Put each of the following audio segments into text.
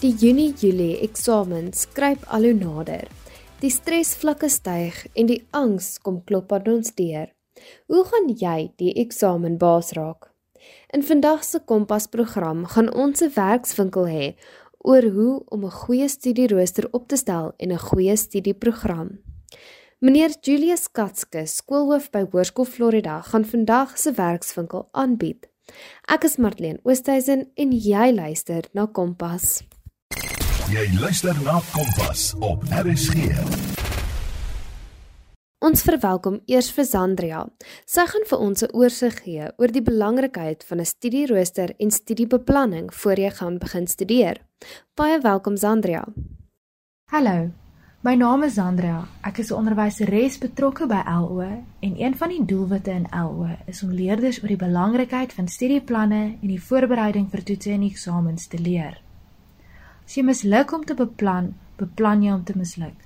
Die Junie-Julie eksamens skryp al hoe nader. Die stresvlakke styg en die angs kom klop aan ons deur. Hoe gaan jy die eksamen baas raak? In vandag se Kompas program gaan ons 'n werkswinkel hê oor hoe om 'n goeie studierooster op te stel en 'n goeie studieprogram. Meneer Julius Katske, skoolhoof by Hoërskool Florida, gaan vandag se werkswinkel aanbied. Ek is Martleen Oosthuizen en jy luister na Kompas. Jy luister na Kompas op RSG. Ons verwelkom eers vir Sandria. Sy gaan vir ons 'n oorsig gee oor die belangrikheid van 'n studierooster en studiebeplanning voor jy gaan begin studeer. Baie welkom Sandria. Hallo. My naam is Sandria. Ek is 'n onderwyseres betrokke by LO en een van die doelwitte in LO is om leerders oor die belangrikheid van studieplanne en die voorbereiding vir toetse en eksamens te leer. As jy misluk om te beplan, beplan jy om te misluk.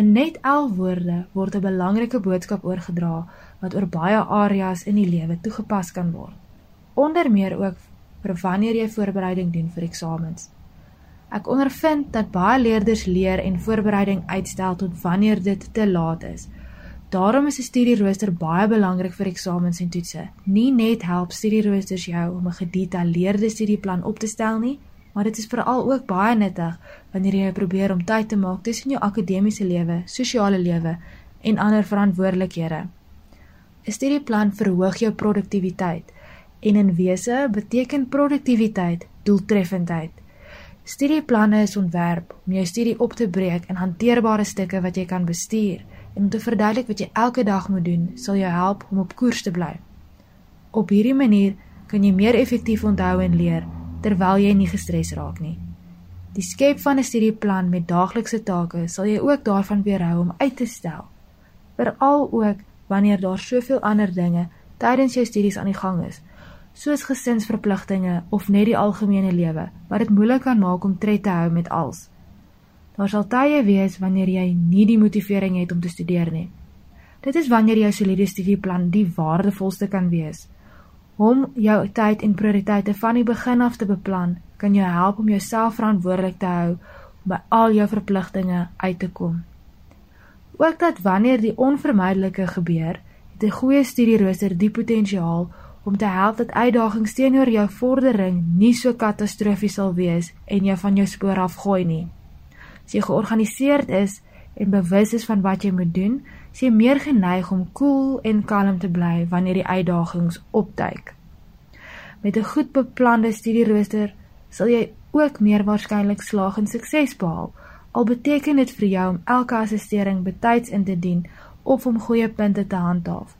In net 11 woorde word 'n belangrike boodskap oorgedra wat oor baie areas in die lewe toegepas kan word. Onder meer ook vir wanneer jy voorbereiding doen vir eksamens. Ek ondervind dat baie leerders leer en voorbereiding uitstel tot wanneer dit te laat is. Daarom is 'n studierooster baie belangrik vir eksamens en toetse. Nie net help studieroosters jou om 'n gedetailleerde studieplan op te stel nie, maar dit is veral ook baie nuttig wanneer jy probeer om tyd te maak tussen jou akademiese lewe, sosiale lewe en ander verantwoordelikhede. 'n Studieplan verhoog jou produktiwiteit en in wese beteken produktiwiteit doeltreffendheid. Studieplanne is ontwerp om jou studie op te breek in hanteerbare stukke wat jy kan bestuur en om te verduidelik wat jy elke dag moet doen, sal jou help om op koers te bly. Op hierdie manier kan jy meer effektief onthou en leer terwyl jy nie gestres raak nie. Die skep van 'n studieplan met daaglikse take sal jy ook daarvan weerhou om uit te stel. Veral ook wanneer daar soveel ander dinge tydens jou studies aan die gang is, soos gesinsverpligtinge of net die algemene lewe, wat dit moeilik kan maak om tred te hou met alles. Daar sal tye wees wanneer jy nie die motivering het om te studeer nie. Dit is wanneer jou soliede studieplan die waardevolste kan wees. Om jou tyd en prioriteite van die begin af te beplan, kan jou help om jouself verantwoordelik te hou om by al jou verpligtinge uit te kom. Ook dat wanneer die onvermydelike gebeur, het 'n goeie studierooster die potensiaal om te help dat uitdagings teenoor jou vordering nie so katastrofies sal wees en jou van jou spoor afgooi nie. As jy georganiseerd is en bewus is van wat jy moet doen, is jy meer geneig om koel cool en kalm te bly wanneer die uitdagings opduik. Met 'n goed beplande studierooster sal jy ook meer waarskynlik slaag en sukses behaal. Al beteken dit vir jou om elke assistering betyds in te dien of om goeie punte te handhaaf.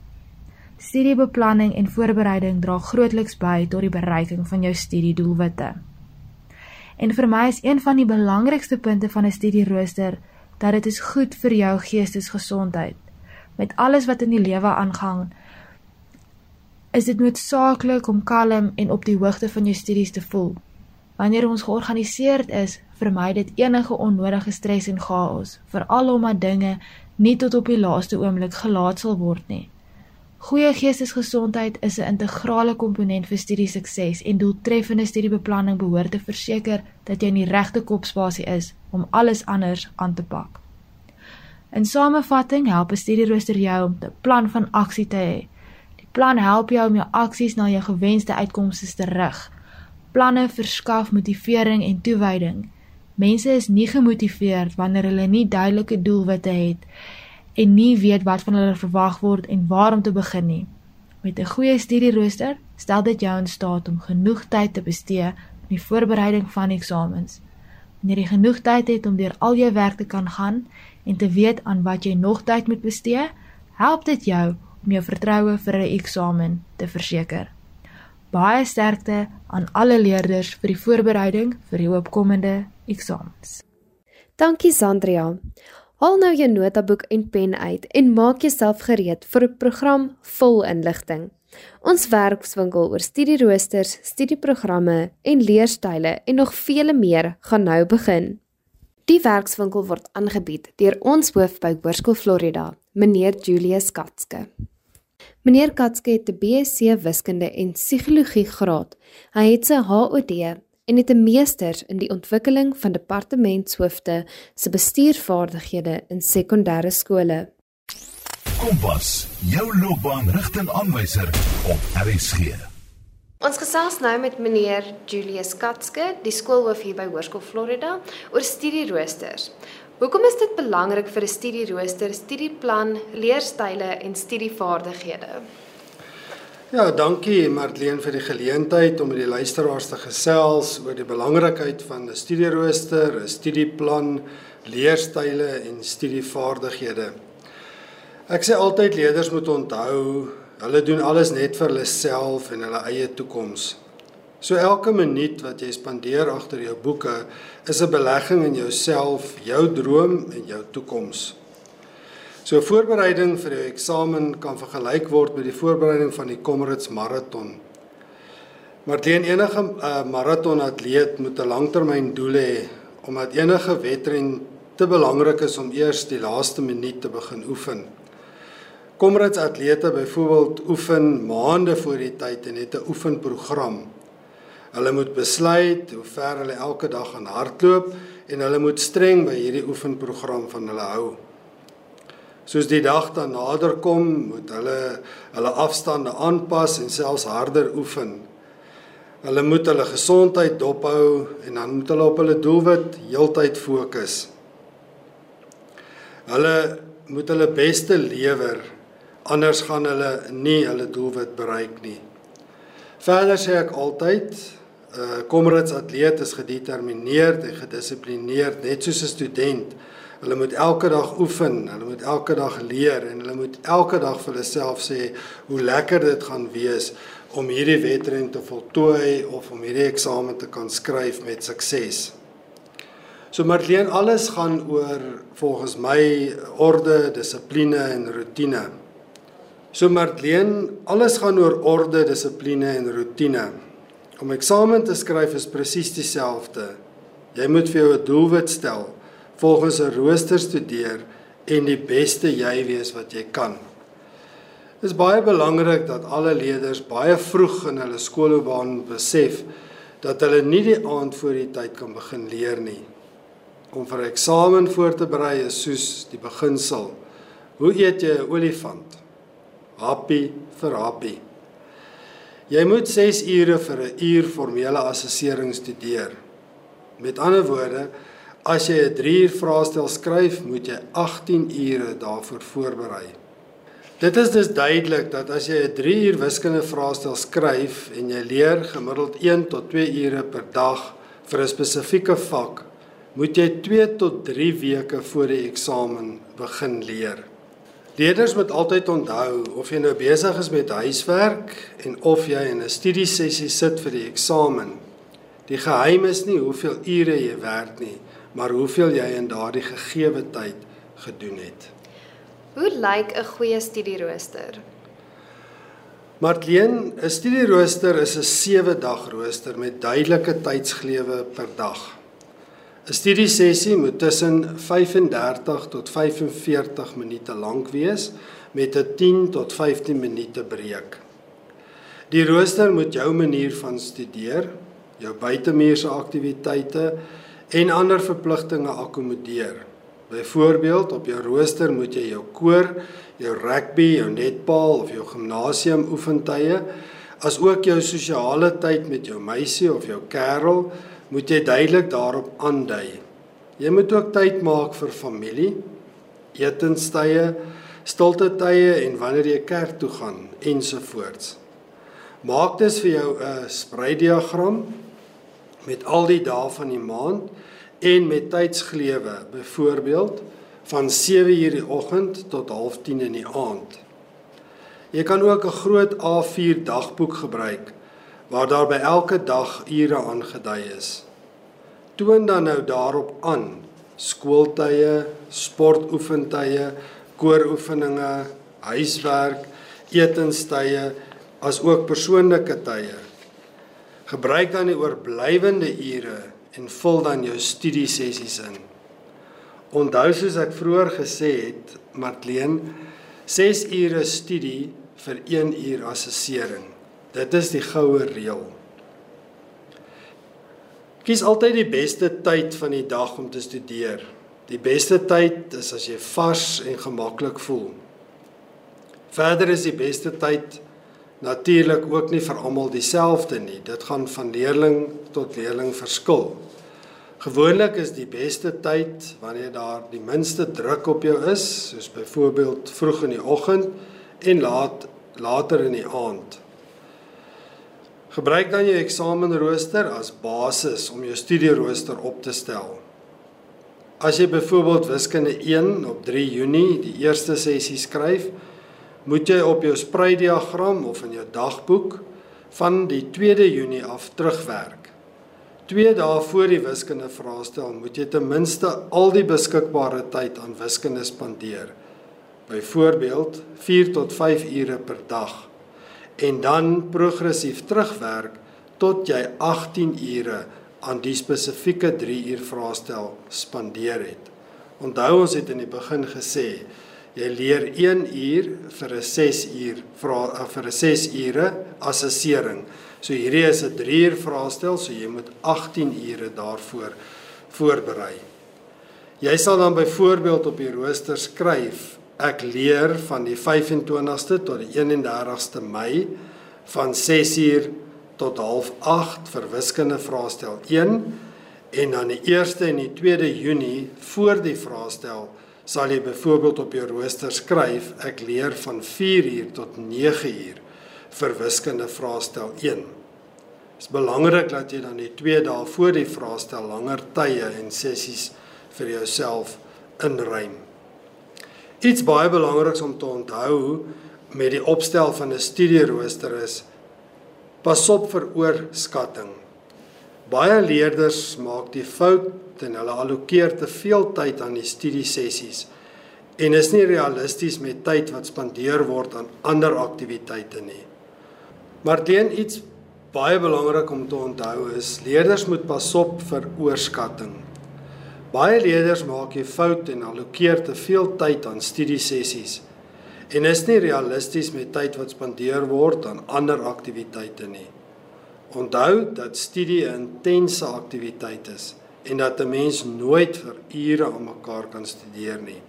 Studiebeplanning en voorbereiding dra grootliks by tot die bereiking van jou studiedoelwitte. En vir my is een van die belangrikste punte van 'n studierooster dat dit is goed vir jou geestesgesondheid met alles wat in die lewe aangaan, is dit noodsaaklik om kalm en op die hoogte van jou studies te voel. Wanneer ons georganiseerd is, vermy dit enige onnodige stres en chaos, veral omdat dinge nie tot op die laaste oomblik gelaat sal word nie. Goeie geestesgesondheid is 'n integrale komponent vir studiesukses en doeltreffende studiebeplanning behoort te verseker dat jy in die regte kopspasie is om alles anders aan te pak. In samevatting help 'n studierooster jou om 'n plan van aksie te hê. Die plan help jou om jou aksies na jou gewenste uitkomste te rig. Planne verskaf motivering en toewyding. Mense is nie gemotiveerd wanneer hulle nie duidelike doelwitte het en nie weet wat van hulle verwag word en waar om te begin nie. Met 'n goeie studierooster stel dit jou in staat om genoeg tyd te bestee aan die voorbereiding van eksamens. Wanneer jy genoeg tyd het om deur al jou werk te kan gaan en te weet aan wat jy nog tyd moet bestee, help dit jou om jou vertroue vir 'n eksamen te verseker. Baie sterkte aan alle leerders vir die voorbereiding vir die opkomende eksamens. Dankie Sandria. Haal nou jou notaboek en pen uit en maak jouself gereed vir 'n program vol inligting. Ons werkswinkel oor studieroosters, studieprogramme en leerstyle en nog vele meer gaan nou begin. Die werkswinkel word aangebied deur ons hoof by Hoërskool Florida, meneer Julius Katske. Meneer Katske het 'n BSc Wiskunde en Psigologie graad. Hy het sy HOD en het 'n meester in die ontwikkeling van departementshoofde se bestuurvaardighede in sekondêre skole. Kompas, jou loopbaanrigtingaanwyser op RSG. Ons gesels nou met meneer Julius Katske, die skoolhoof hier by Hoërskool Florida, oor studieroosters. Hoekom is dit belangrik vir 'n studierooster, studieplan, leerstyle en studievaardighede? Ja, dankie Marlene vir die geleentheid om met die luisteraars te gesels oor die belangrikheid van 'n studierooster, 'n studieplan, leerstyle en studievaardighede. Ek sê altyd leerders moet onthou, hulle doen alles net vir hulle self en hulle eie toekoms. So elke minuut wat jy spandeer agter jou boeke is 'n belegging in jouself, jou droom en jou toekoms. So voorbereiding vir jou eksamen kan vergelyk word met die voorbereiding van die Comrades maraton. Maar teen enige uh, maratonatleet moet 'n langtermyndoel hê omdat enige wedren te belangrik is om eers die laaste minuut te begin oefen. Komrades atlete byvoorbeeld oefen maande voor die tyd en het 'n oefenprogram. Hulle moet besluit hoe ver hulle elke dag gaan hardloop en hulle moet streng by hierdie oefenprogram van hulle hou. Soos die dag dan nader kom, moet hulle hulle afstande aanpas en selfs harder oefen. Hulle moet hulle gesondheid dophou en dan moet hulle op hulle doelwit heeltyd fokus. Hulle moet hulle beste lewer anders gaan hulle nie hulle doelwit bereik nie. Verder sê ek altyd, uh eh, komrades atleet is gedetermineerd en gedissiplineerd net soos 'n student. Hulle moet elke dag oefen, hulle moet elke dag leer en hulle moet elke dag vir hulle self sê hoe lekker dit gaan wees om hierdie wedren te voltooi of om hierdie eksamen te kan skryf met sukses. So Marlene, alles gaan oor volgens my orde, dissipline en rotine. So Marlene, alles gaan oor orde, dissipline en rotine. Om eksamen te skryf is presies dieselfde. Jy moet vir jou 'n doelwit stel, volgens 'n rooster studeer en die beste jy wees wat jy kan. Dit is baie belangrik dat alle leerders baie vroeg in hulle skoolloopbaan besef dat hulle nie die aand voor die tyd kan begin leer nie. Om vir 'n eksamen voor te berei is soos die beginsel. Hoe eet jy 'n olifant? Happy vir happy. Jy moet 6 ure vir 'n uur formele assessering studeer. Met ander woorde, as jy 'n 3 uur vraestel skryf, moet jy 18 ure daarvoor voorberei. Dit is dus duidelik dat as jy 'n 3 uur wiskunde vraestel skryf en jy leer gemiddeld 1 tot 2 ure per dag vir 'n spesifieke vak, moet jy 2 tot 3 weke voor die eksamen begin leer. Leerders moet altyd onthou of jy nou besig is met huiswerk en of jy in 'n studiesessie sit vir die eksamen. Die geheim is nie hoeveel ure jy werk nie, maar hoeveel jy in daardie gegeewe tyd gedoen het. Hoe lyk 'n goeie studierooster? Martleen, 'n studierooster is 'n 7 dag rooster met duidelike tydsglewe per dag. 'n Studiesessie moet tussen 35 tot 45 minute lank wees met 'n 10 tot 15 minute breek. Die rooster moet jou manier van studeer, jou buitemuurse aktiwiteite en ander verpligtinge akkommodeer. Byvoorbeeld, op jou rooster moet jy jou koor, jou rugby, jou netbal of jou gimnasium oefentye, asook jou sosiale tyd met jou meisie of jou kerel moet jy duidelik daarop aandui. Jy moet ook tyd maak vir familie, etenstye, stilte tye en wanneer jy kerk toe gaan ensovoorts. Maak dus vir jou 'n spreidiagram met al die dae van die maand en met tydsglewe, byvoorbeeld van 7:00 die oggend tot 09:30 in die aand. Jy kan ook 'n groot A4 dagboek gebruik waar daar by elke dag ure aangedui is. Toon dan nou daarop aan skooltye, sportoefentye, kooroefeninge, huiswerk, etenstye as ook persoonlike tye. Gebruik dan die oorblywende ure en vul dan jou studiesessies in. Onthou soos ek vroeër gesê het, Matleen, 6 ure studie vir 1 uur assessering. Dit is die goue reël. Kies altyd die beste tyd van die dag om te studeer. Die beste tyd is as jy vars en gemaklik voel. Verder is die beste tyd natuurlik ook nie vir almal dieselfde nie. Dit gaan van leerling tot leerling verskil. Gewoonlik is die beste tyd wanneer daar die minste druk op jou is, soos byvoorbeeld vroeg in die oggend en laat later in die aand. Gebruik dan jou eksamenrooster as basis om jou studierooster op te stel. As jy byvoorbeeld wiskunde 1 op 3 Junie die eerste sessie skryf, moet jy op jou spreidiagram of in jou dagboek van die 2de Junie af terugwerk. 2 dae voor die wiskunde vraestel moet jy ten minste al die beskikbare tyd aan wiskunde spandeer. Byvoorbeeld 4 tot 5 ure per dag en dan progressief terugwerk tot jy 18 ure aan die spesifieke 3 uur vraestel spandeer het. Onthou ons het in die begin gesê jy leer 1 uur vir 'n 6 uur vra eh, vir 'n 6 ure assessering. So hierdie is 'n 3 uur vraestel, so jy moet 18 ure daarvoor voorberei. Jy sal dan byvoorbeeld op die rooster skryf Ek leer van die 25ste tot die 31ste Mei van 6uur tot 07:30 vir wiskunde vraestel 1 en dan die 1ste en die 2de Junie voor die vraestel sal jy byvoorbeeld op jou rooster skryf ek leer van 4uur tot 9uur vir wiskunde vraestel 1. Dit is belangrik dat jy dan die 2 dae voor die vraestel langer tye en sessies vir jouself inruim. Iets baie belangriks om te onthou met die opstel van 'n studierooster is pas op vir oorskatting. Baie leerders maak die fout en hulle allokeer te veel tyd aan die studiesessies en is nie realisties met tyd wat spandeer word aan ander aktiwiteite nie. Maar teen iets baie belangrik om te onthou is leerders moet pas op vir oorskatting. Baie leerders maak hier fout en allokeer te veel tyd aan studiesessies en is nie realisties met tyd wat spandeer word aan ander aktiwiteite nie. Onthou dat studie 'n intense aktiwiteit is en dat 'n mens nooit vir ure aan mekaar kan studeer nie.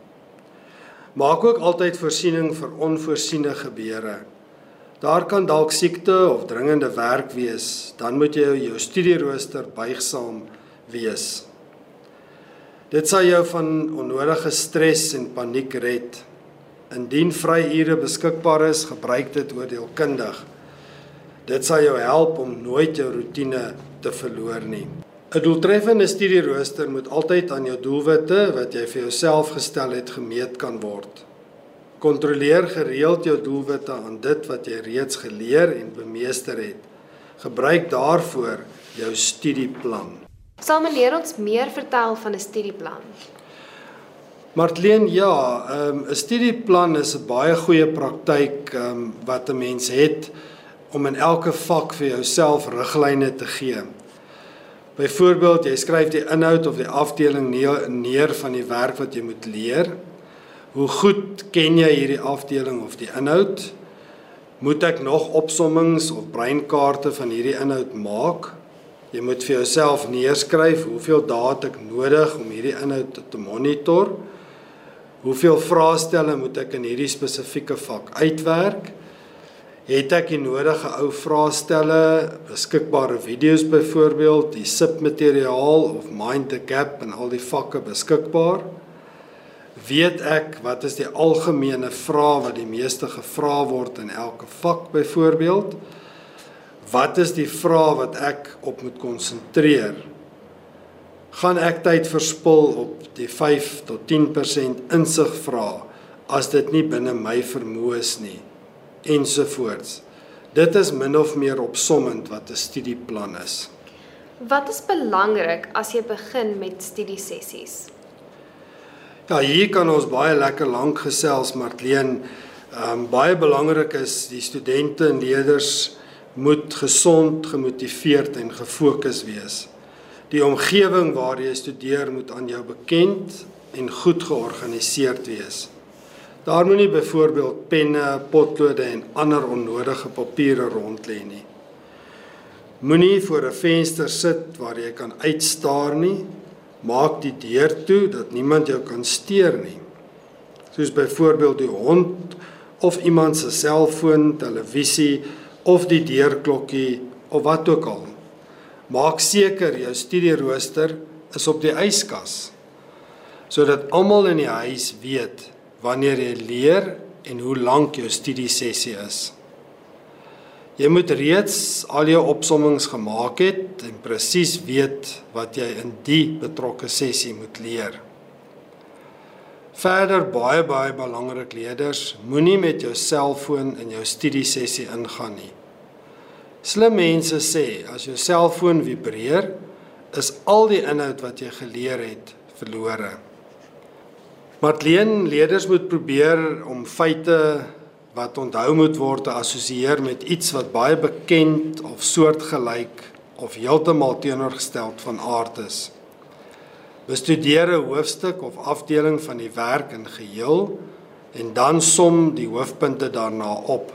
Maak ook altyd voorsiening vir onvoorsiene gebeure. Daar kan dalk siekte of dringende werk wees, dan moet jy jou studierooster buigsaam wees. Dit sal jou van onnodige stres en paniek red. Indien vryure beskikbaar is, gebruik dit oordeelkundig. Dit sal jou help om nooit jou rotine te verloor nie. 'n Doeltreffende studierooster moet altyd aan jou doelwitte wat jy vir jouself gestel het gemeet kan word. Kontroleer gereeld jou doelwitte aan dit wat jy reeds geleer en bemeester het. Gebruik daarvoor jou studieplan. Sal meneer ons meer vertel van 'n studieplan? Martleen, ja, ehm, 'n um, studieplan is 'n baie goeie praktyk um, wat 'n mens het om in elke vak vir jouself riglyne te gee. Byvoorbeeld, jy skryf die inhoud of die afdeling neer van die werk wat jy moet leer. Hoe goed ken jy hierdie afdeling of die inhoud? Moet ek nog opsommings of breinkaarte van hierdie inhoud maak? Jy moet vir jouself neerskryf hoeveel dae het ek nodig om hierdie inhoud te monitor? Hoeveel vraestelle moet ek in hierdie spesifieke vak uitwerk? Het ek die nodige ou vraestelle, beskikbare video's byvoorbeeld, die SIP-materiaal of Mind the Gap en al die vakke beskikbaar? Weet ek wat is die algemene vrae wat die meeste gevra word in elke vak byvoorbeeld? Wat is die vrae wat ek op moet konsentreer? Gaan ek tyd verspil op die 5 tot 10% insig vrae as dit nie binne my vermoë is nie ensovoorts. Dit is min of meer opsommend wat 'n studieplan is. Wat is belangrik as jy begin met studiesessies? Ja, hier kan ons baie lekker lank gesels, Martleen. Ehm um, baie belangrik is die studente en leerders moet gesond, gemotiveerd en gefokus wees. Die omgewing waar jy studeer moet aan jou bekend en goed georganiseerd wees. Daar moenie byvoorbeeld penne, potlode en ander onnodige papiere rond lê nie. Moenie voor 'n venster sit waar jy kan uitstaar nie. Maak die deur toe dat niemand jou kan steur nie. Soos byvoorbeeld die hond of iemand se selfoon, televisie of die deurklokkie of wat ook al. Maak seker jou studierooster is op die yskas sodat almal in die huis weet wanneer jy leer en hoe lank jou studiesessie is. Jy moet reeds al jou opsommings gemaak het en presies weet wat jy in die betrokke sessie moet leer. Verder baie baie belangrik leerders, moenie met jou selfoon in jou studiesessie ingaan nie. Slim mense sê as jou selfoon vibreer, is al die inhoud wat jy geleer het verlore. Matleen leerders moet probeer om feite wat onthou moet word te assosieer met iets wat baie bekend of soortgelyk of heeltemal teenoorgesteld van aard is. Bestudeer 'n hoofstuk of afdeling van die werk in geheel en dan som die hoofpunte daarna op.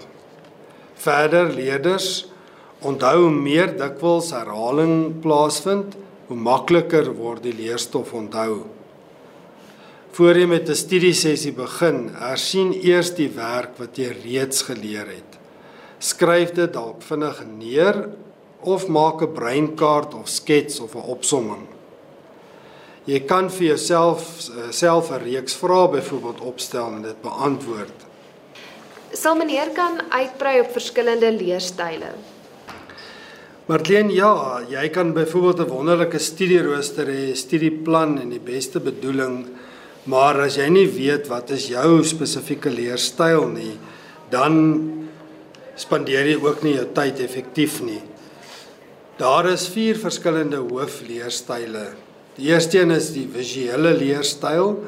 Verder leerders Onthou hoe meer dikwels herhaling plaasvind, hoe makliker word die leerstof onthou. Voor jy met 'n studiesessie begin, hersien eers die werk wat jy reeds geleer het. Skryf dit dalk vinnig neer of maak 'n breinkaart of skets of 'n opsomming. Jy kan vir jouself self 'n reeks vrae byvoorbeeld opstel en dit beantwoord. Sal meneer kan uitbrei op verskillende leerstyle. Marleen, ja, jy kan byvoorbeeld 'n wonderlike studierooster hê, studieplan en die beste bedoeling, maar as jy nie weet wat is jou spesifieke leerstyl nie, dan spandeer jy ook nie jou tyd effektief nie. Daar is vier verskillende hoofleerstyle. Die eerste een is die visuele leerstyl.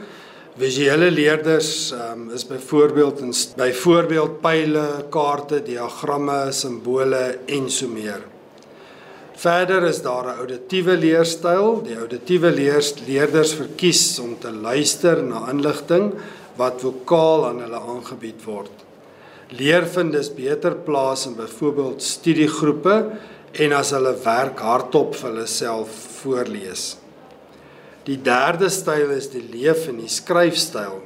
Visuele leerders um, is byvoorbeeld in byvoorbeeld pile, kaarte, diagramme, simbole en so meer. Verder is daar 'n auditiewe leerstyl. Die auditiewe leerders verkies om te luister na inligting wat vokaal aan hulle aangebied word. Leervind is beter plaas in byvoorbeeld studiegroepe en as hulle werk hardop vir hulle self voorlees. Die derde styl is die leef en die skryfstyl.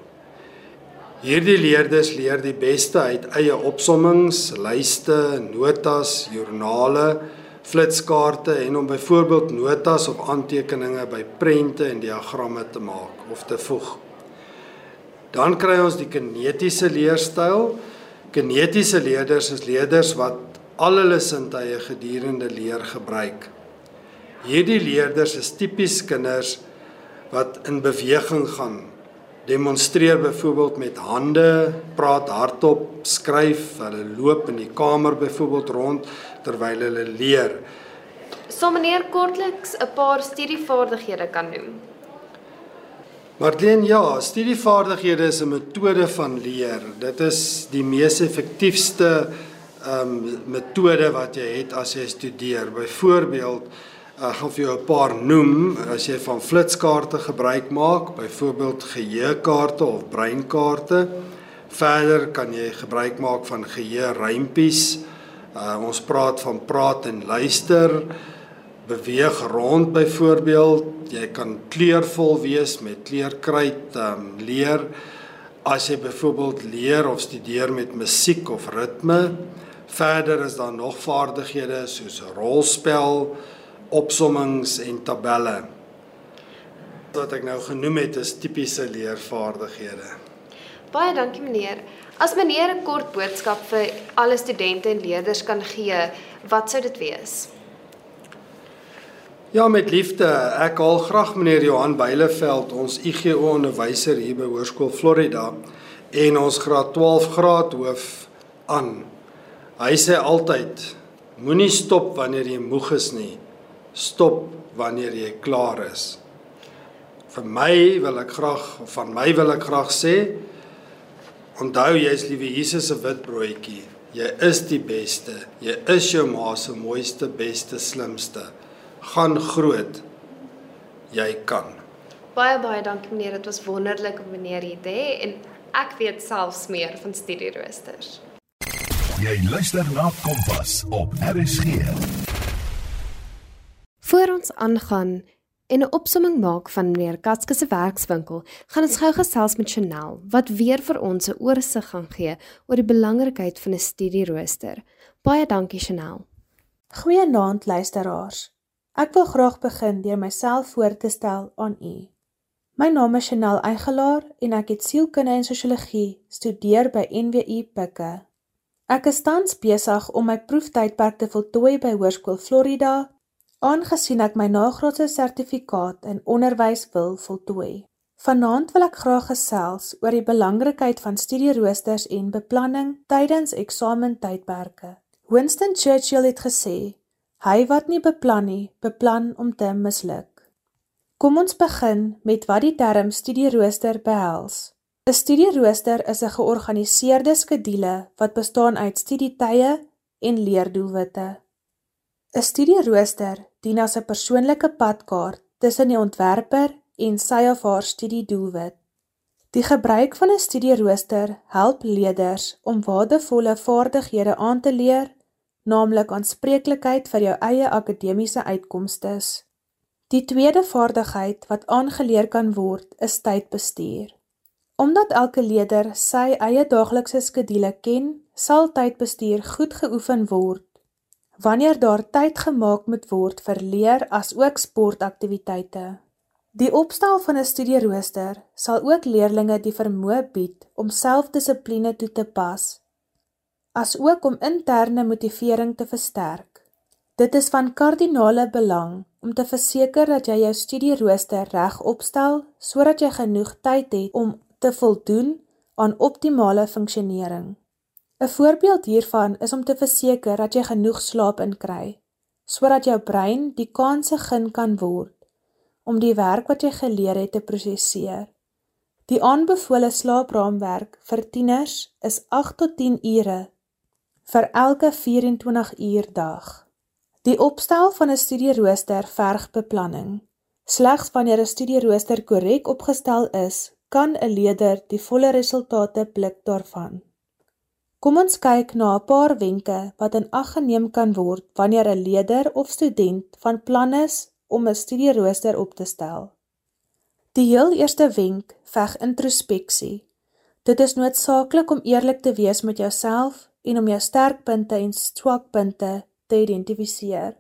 Hierdie leerders leer die beste uit eie opsommings, lyste, notas, joernale flitskaarte en om byvoorbeeld notas of aantekeninge by prente en diagramme te maak of te voeg. Dan kry ons die kinetiese leerstyl. Kinetiese leerders is leerders wat al hulle sintuie gedurende leer gebruik. Hierdie leerders is tipies kinders wat in beweging gaan. Demonstreer byvoorbeeld met hande, praat hardop, skryf, hulle loop in die kamer byvoorbeeld rond terwyl hulle leer. Sou meneer kortliks 'n paar studievaardighede kan noem? Martin, ja, studievaardighede is 'n metode van leer. Dit is die mees effektiefste ehm um, metode wat jy het as jy studeer. Byvoorbeeld, ek gaan vir jou 'n paar noem as jy van flitskaarte gebruik maak, byvoorbeeld geheuekaarte of breinkaarte. Verder kan jy gebruik maak van geheue rympies. Uh, ons praat van praat en luister, beweeg rond byvoorbeeld. Jy kan kleurvol wees met kleurkryt, um, leer as jy byvoorbeeld leer of studeer met musiek of ritme. Verder is daar nog vaardighede soos rolspel, opsommings en tabelle. Wat ek nou genoem het is tipiese leervaardighede. Baie dankie meneer. As meneer 'n kort boodskap vir alle studente en leerders kan gee, wat sou dit wees? Ja, met liefde. Ek haal graag meneer Johan Beileveld, ons IGO onderwyser hier by Hoërskool Florida en ons graad 12 graadhoof aan. Hy sê altyd: Moenie stop wanneer jy moeg is nie. Stop wanneer jy klaar is. Vir my wil ek graag van my wil ek graag sê Onthou jy's liewe Jesus se wit broodjie. Jy is die beste. Jy is jou ma se mooiste, beste, slimste. Gaan groot. Jy kan. Baie baie dankie meneer. Dit was wonderlik om meneer hier te hê en ek weet selfs meer van studieroosters. Jy luister na Kompas op RSG. Voor ons aangaan en 'n opsomming maak van meneer Katske se werkswinkel, gaan ons gou gesels met Chanel wat weer vir ons 'n oorsig gaan gee oor die belangrikheid van 'n studierooster. Baie dankie Chanel. Goeienaand luisteraars. Ek wil graag begin deur myself voor te stel aan u. My naam is Chanel Eigelaar en ek het sielkunde en sosiologie studeer by NWU Pikke. Ek is tans besig om my proeftydperk te voltooi by Hoërskool Florida aangesien ek my nagraadse sertifikaat in onderwys wil voltooi. Vanaand wil ek graag gesels oor die belangrikheid van studieroosters en beplanning tydens eksamentydperke. Winston Churchill het gesê: "Hy wat nie beplan nie, beplan om te misluk." Kom ons begin met wat die term studierooster behels. 'n Studierooster is 'n georganiseerde skedule wat bestaan uit studietye en leerdoelwitte. 'n Studierooster dien as 'n persoonlike padkaart tussen die ontwerper en sy of haar studiedoelwit. Die gebruik van 'n studierooster help leerders om waardevolle vaardighede aan te leer, naamlik aanspreeklikheid vir jou eie akademiese uitkomste. Die tweede vaardigheid wat aangeleer kan word, is tydbestuur. Omdat elke leerder sy eie daaglikse skedule ken, sal tydbestuur goed geoefen word wanneer daar tyd gemaak moet word vir leer as ook sportaktiwiteite. Die opstel van 'n studierooster sal ook leerdlinge die vermoë bied om selfdissipline toe te pas, as ook om interne motivering te versterk. Dit is van kardinale belang om te verseker dat jy jou studierooster reg opstel sodat jy genoeg tyd het om te voldoen aan optimale funksionering. 'n Voorbeeld hiervan is om te verseker dat jy genoeg slaap inkry, sodat jou brein die kanse gen kan word om die werk wat jy geleer het te prosesseer. Die aanbevole slaapraamwerk vir tieners is 8 tot 10 ure vir elke 24 uur dag. Die opstel van 'n studierooster verg beplanning. Slegs wanneer 'n studierooster korrek opgestel is, kan 'n leerder die volle resultate blik daarvan. Kom ons kyk na 'n paar wenke wat in ag geneem kan word wanneer 'n leerder of student van plan is om 'n studierooster op te stel. Die heel eerste wenk veg introspeksie. Dit is noodsaaklik om eerlik te wees met jouself en om jou sterkpunte en swakpunte te identifiseer.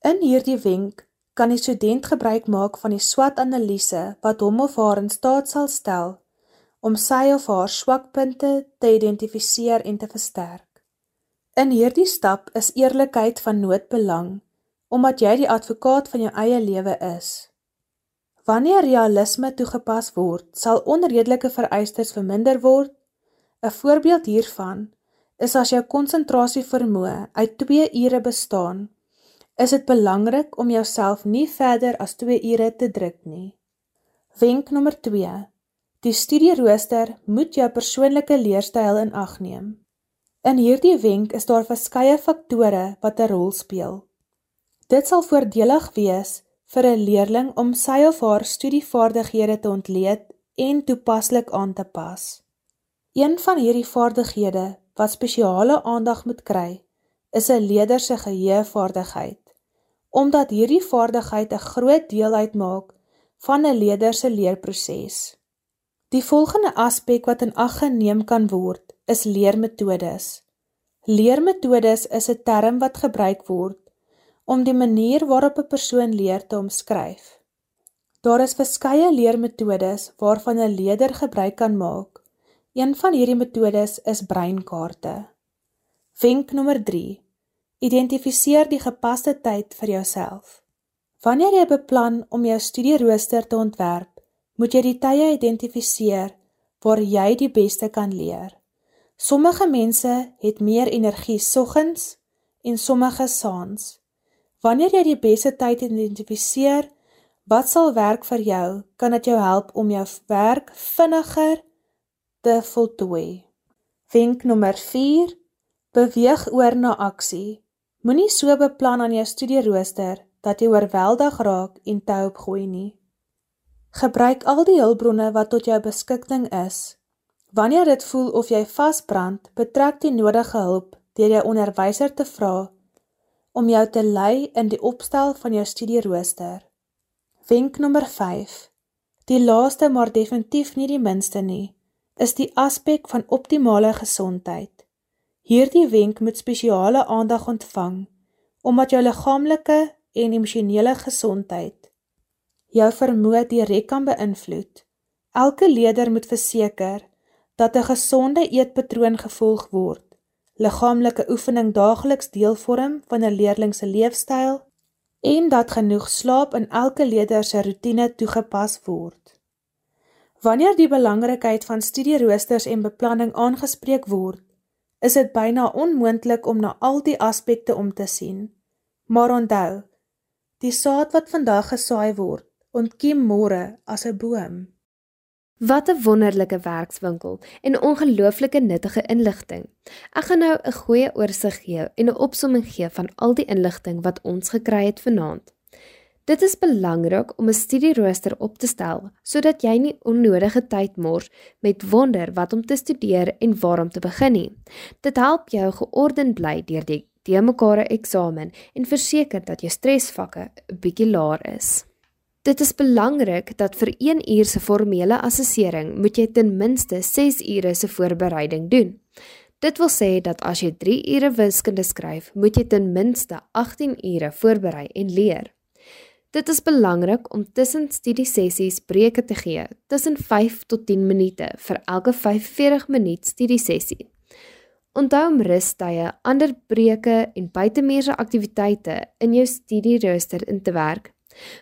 In hierdie wenk kan die student gebruik maak van die SWOT-analise wat hom of haar in staat sal stel om sy of haar swakpunte te identifiseer en te versterk. In hierdie stap is eerlikheid van noodbelang omdat jy die advokaat van jou eie lewe is. Wanneer realisme toegepas word, sal onredelike vereistes verminder word. 'n Voorbeeld hiervan is as jou konsentrasie vermoë uit 2 ure bestaan, is dit belangrik om jouself nie verder as 2 ure te druk nie. Wenk nommer Die studierooster moet jou persoonlike leerstyl in ag neem. In hierdie wenk is daar verskeie faktore wat 'n rol speel. Dit sal voordelig wees vir 'n leerling om sy of haar studievaardighede te ontleed en toepaslik aan te pas. Een van hierdie vaardighede wat spesiale aandag moet kry, is 'n leerder se geheuevaardigheid, omdat hierdie vaardigheid 'n groot deel uitmaak van 'n leerder se leerproses. Die volgende aspek wat in ag geneem kan word, is leermetodes. Leermetodes is 'n term wat gebruik word om die manier waarop 'n persoon leer te omskryf. Daar is verskeie leermetodes waarvan 'n leerder gebruik kan maak. Een van hierdie metodes is breinkaarte. Wenk nommer 3: Identifiseer die gepaste tyd vir jouself. Wanneer jy beplan om jou studierooster te ontwerp, moet jy die tye identifiseer waar jy die beste kan leer. Sommige mense het meer energie soggens en sommige saans. Wanneer jy die beste tyd identifiseer, wat sal werk vir jou, kan dit jou help om jou werk vinniger te voltooi. Wenk nommer 4: Beweeg oor na aksie. Moenie so beplan aan jou studierooster dat jy oorweldig raak en te opgooi nie. Gebruik al die hulpbronne wat tot jou beskikking is. Wanneer dit voel of jy vasbrand, betrek die nodige hulp deur jou onderwyser te vra om jou te lei in die opstel van jou studierooster. Wenk nommer 5. Die laaste maar definitief nie die minste nie, is die aspek van optimale gesondheid. Hierdie wenk moet spesiale aandag ontvang omdat jou liggaamlike en emosionele gesondheid jou vermoë direk kan beïnvloed. Elke leier moet verseker dat 'n gesonde eetpatroon gevolg word. Liggaamlike oefening daagliks deel vorm van 'n leerling se leefstyl en dat genoeg slaap in elke leier se roetine toegepas word. Wanneer die belangrikheid van studieroosters en beplanning aangespreek word, is dit byna onmoontlik om na al die aspekte om te sien. Maar onthou, die saad wat vandag gesaai word, ontkiem môre as 'n boom. Wat 'n wonderlike werkswinkel en ongelooflike nuttige inligting. Ek gaan nou 'n goeie oorsig gee en 'n opsomming gee van al die inligting wat ons gekry het vanaand. Dit is belangrik om 'n studierooster op te stel sodat jy nie onnodige tyd mors met wonder wat om te studeer en waar om te begin nie. Dit help jou geordend bly deur die mekaar eksamen en verseker dat jou stresvakke 'n bietjie laer is. Dit is belangrik dat vir 1 uur se formele assessering moet jy ten minste 6 ure se voorbereiding doen. Dit wil sê dat as jy 3 ure wiskunde skryf, moet jy ten minste 18 ure voorberei en leer. Dit is belangrik om tussen studiesessies breuke te gee, tussen 5 tot 10 minute vir elke 45 minuut studiesessie. Onthou om rustye, ander breuke en buitemuurse aktiwiteite in jou studierooster in te werk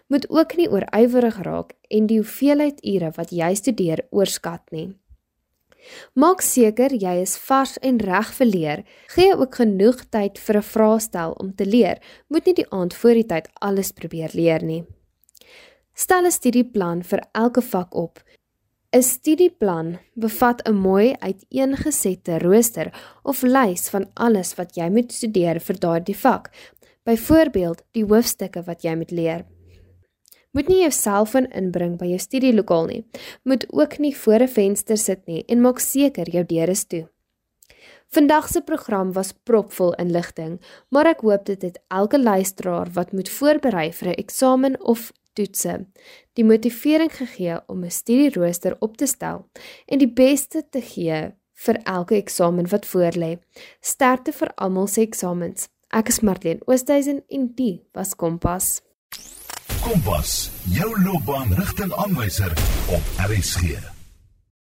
moet ook nie oorywerig raak en die hoeveelheid ure wat jy studeer oorskat nie. Maak seker jy is vars en reg vir leer. Gee ook genoeg tyd vir 'n vraestel om te leer. Moet nie die aand voor die tyd alles probeer leer nie. Stel 'n studieplan vir elke vak op. 'n Studieplan bevat 'n mooi uiteengesette rooster of lys van alles wat jy moet studeer vir daardie vak. Byvoorbeeld, die hoofstukke wat jy moet leer. Moet nie jou selfoon inbring by jou studielokaal nie. Moet ook nie voor 'n venster sit nie en maak seker jou deur is toe. Vandag se program was propvol inligting, maar ek hoop dit het elke luisteraar wat moet voorberei vir 'n eksamen of toetse, die motivering gegee om 'n studierooster op te stel en die beste te gee vir elke eksamen wat voorlê. Sterkte vir almal se eksamens. Ek is Marlene Oosthuizen en die was Kompas. Kompas, jou loopbaan rigtingaanwyser op RSG.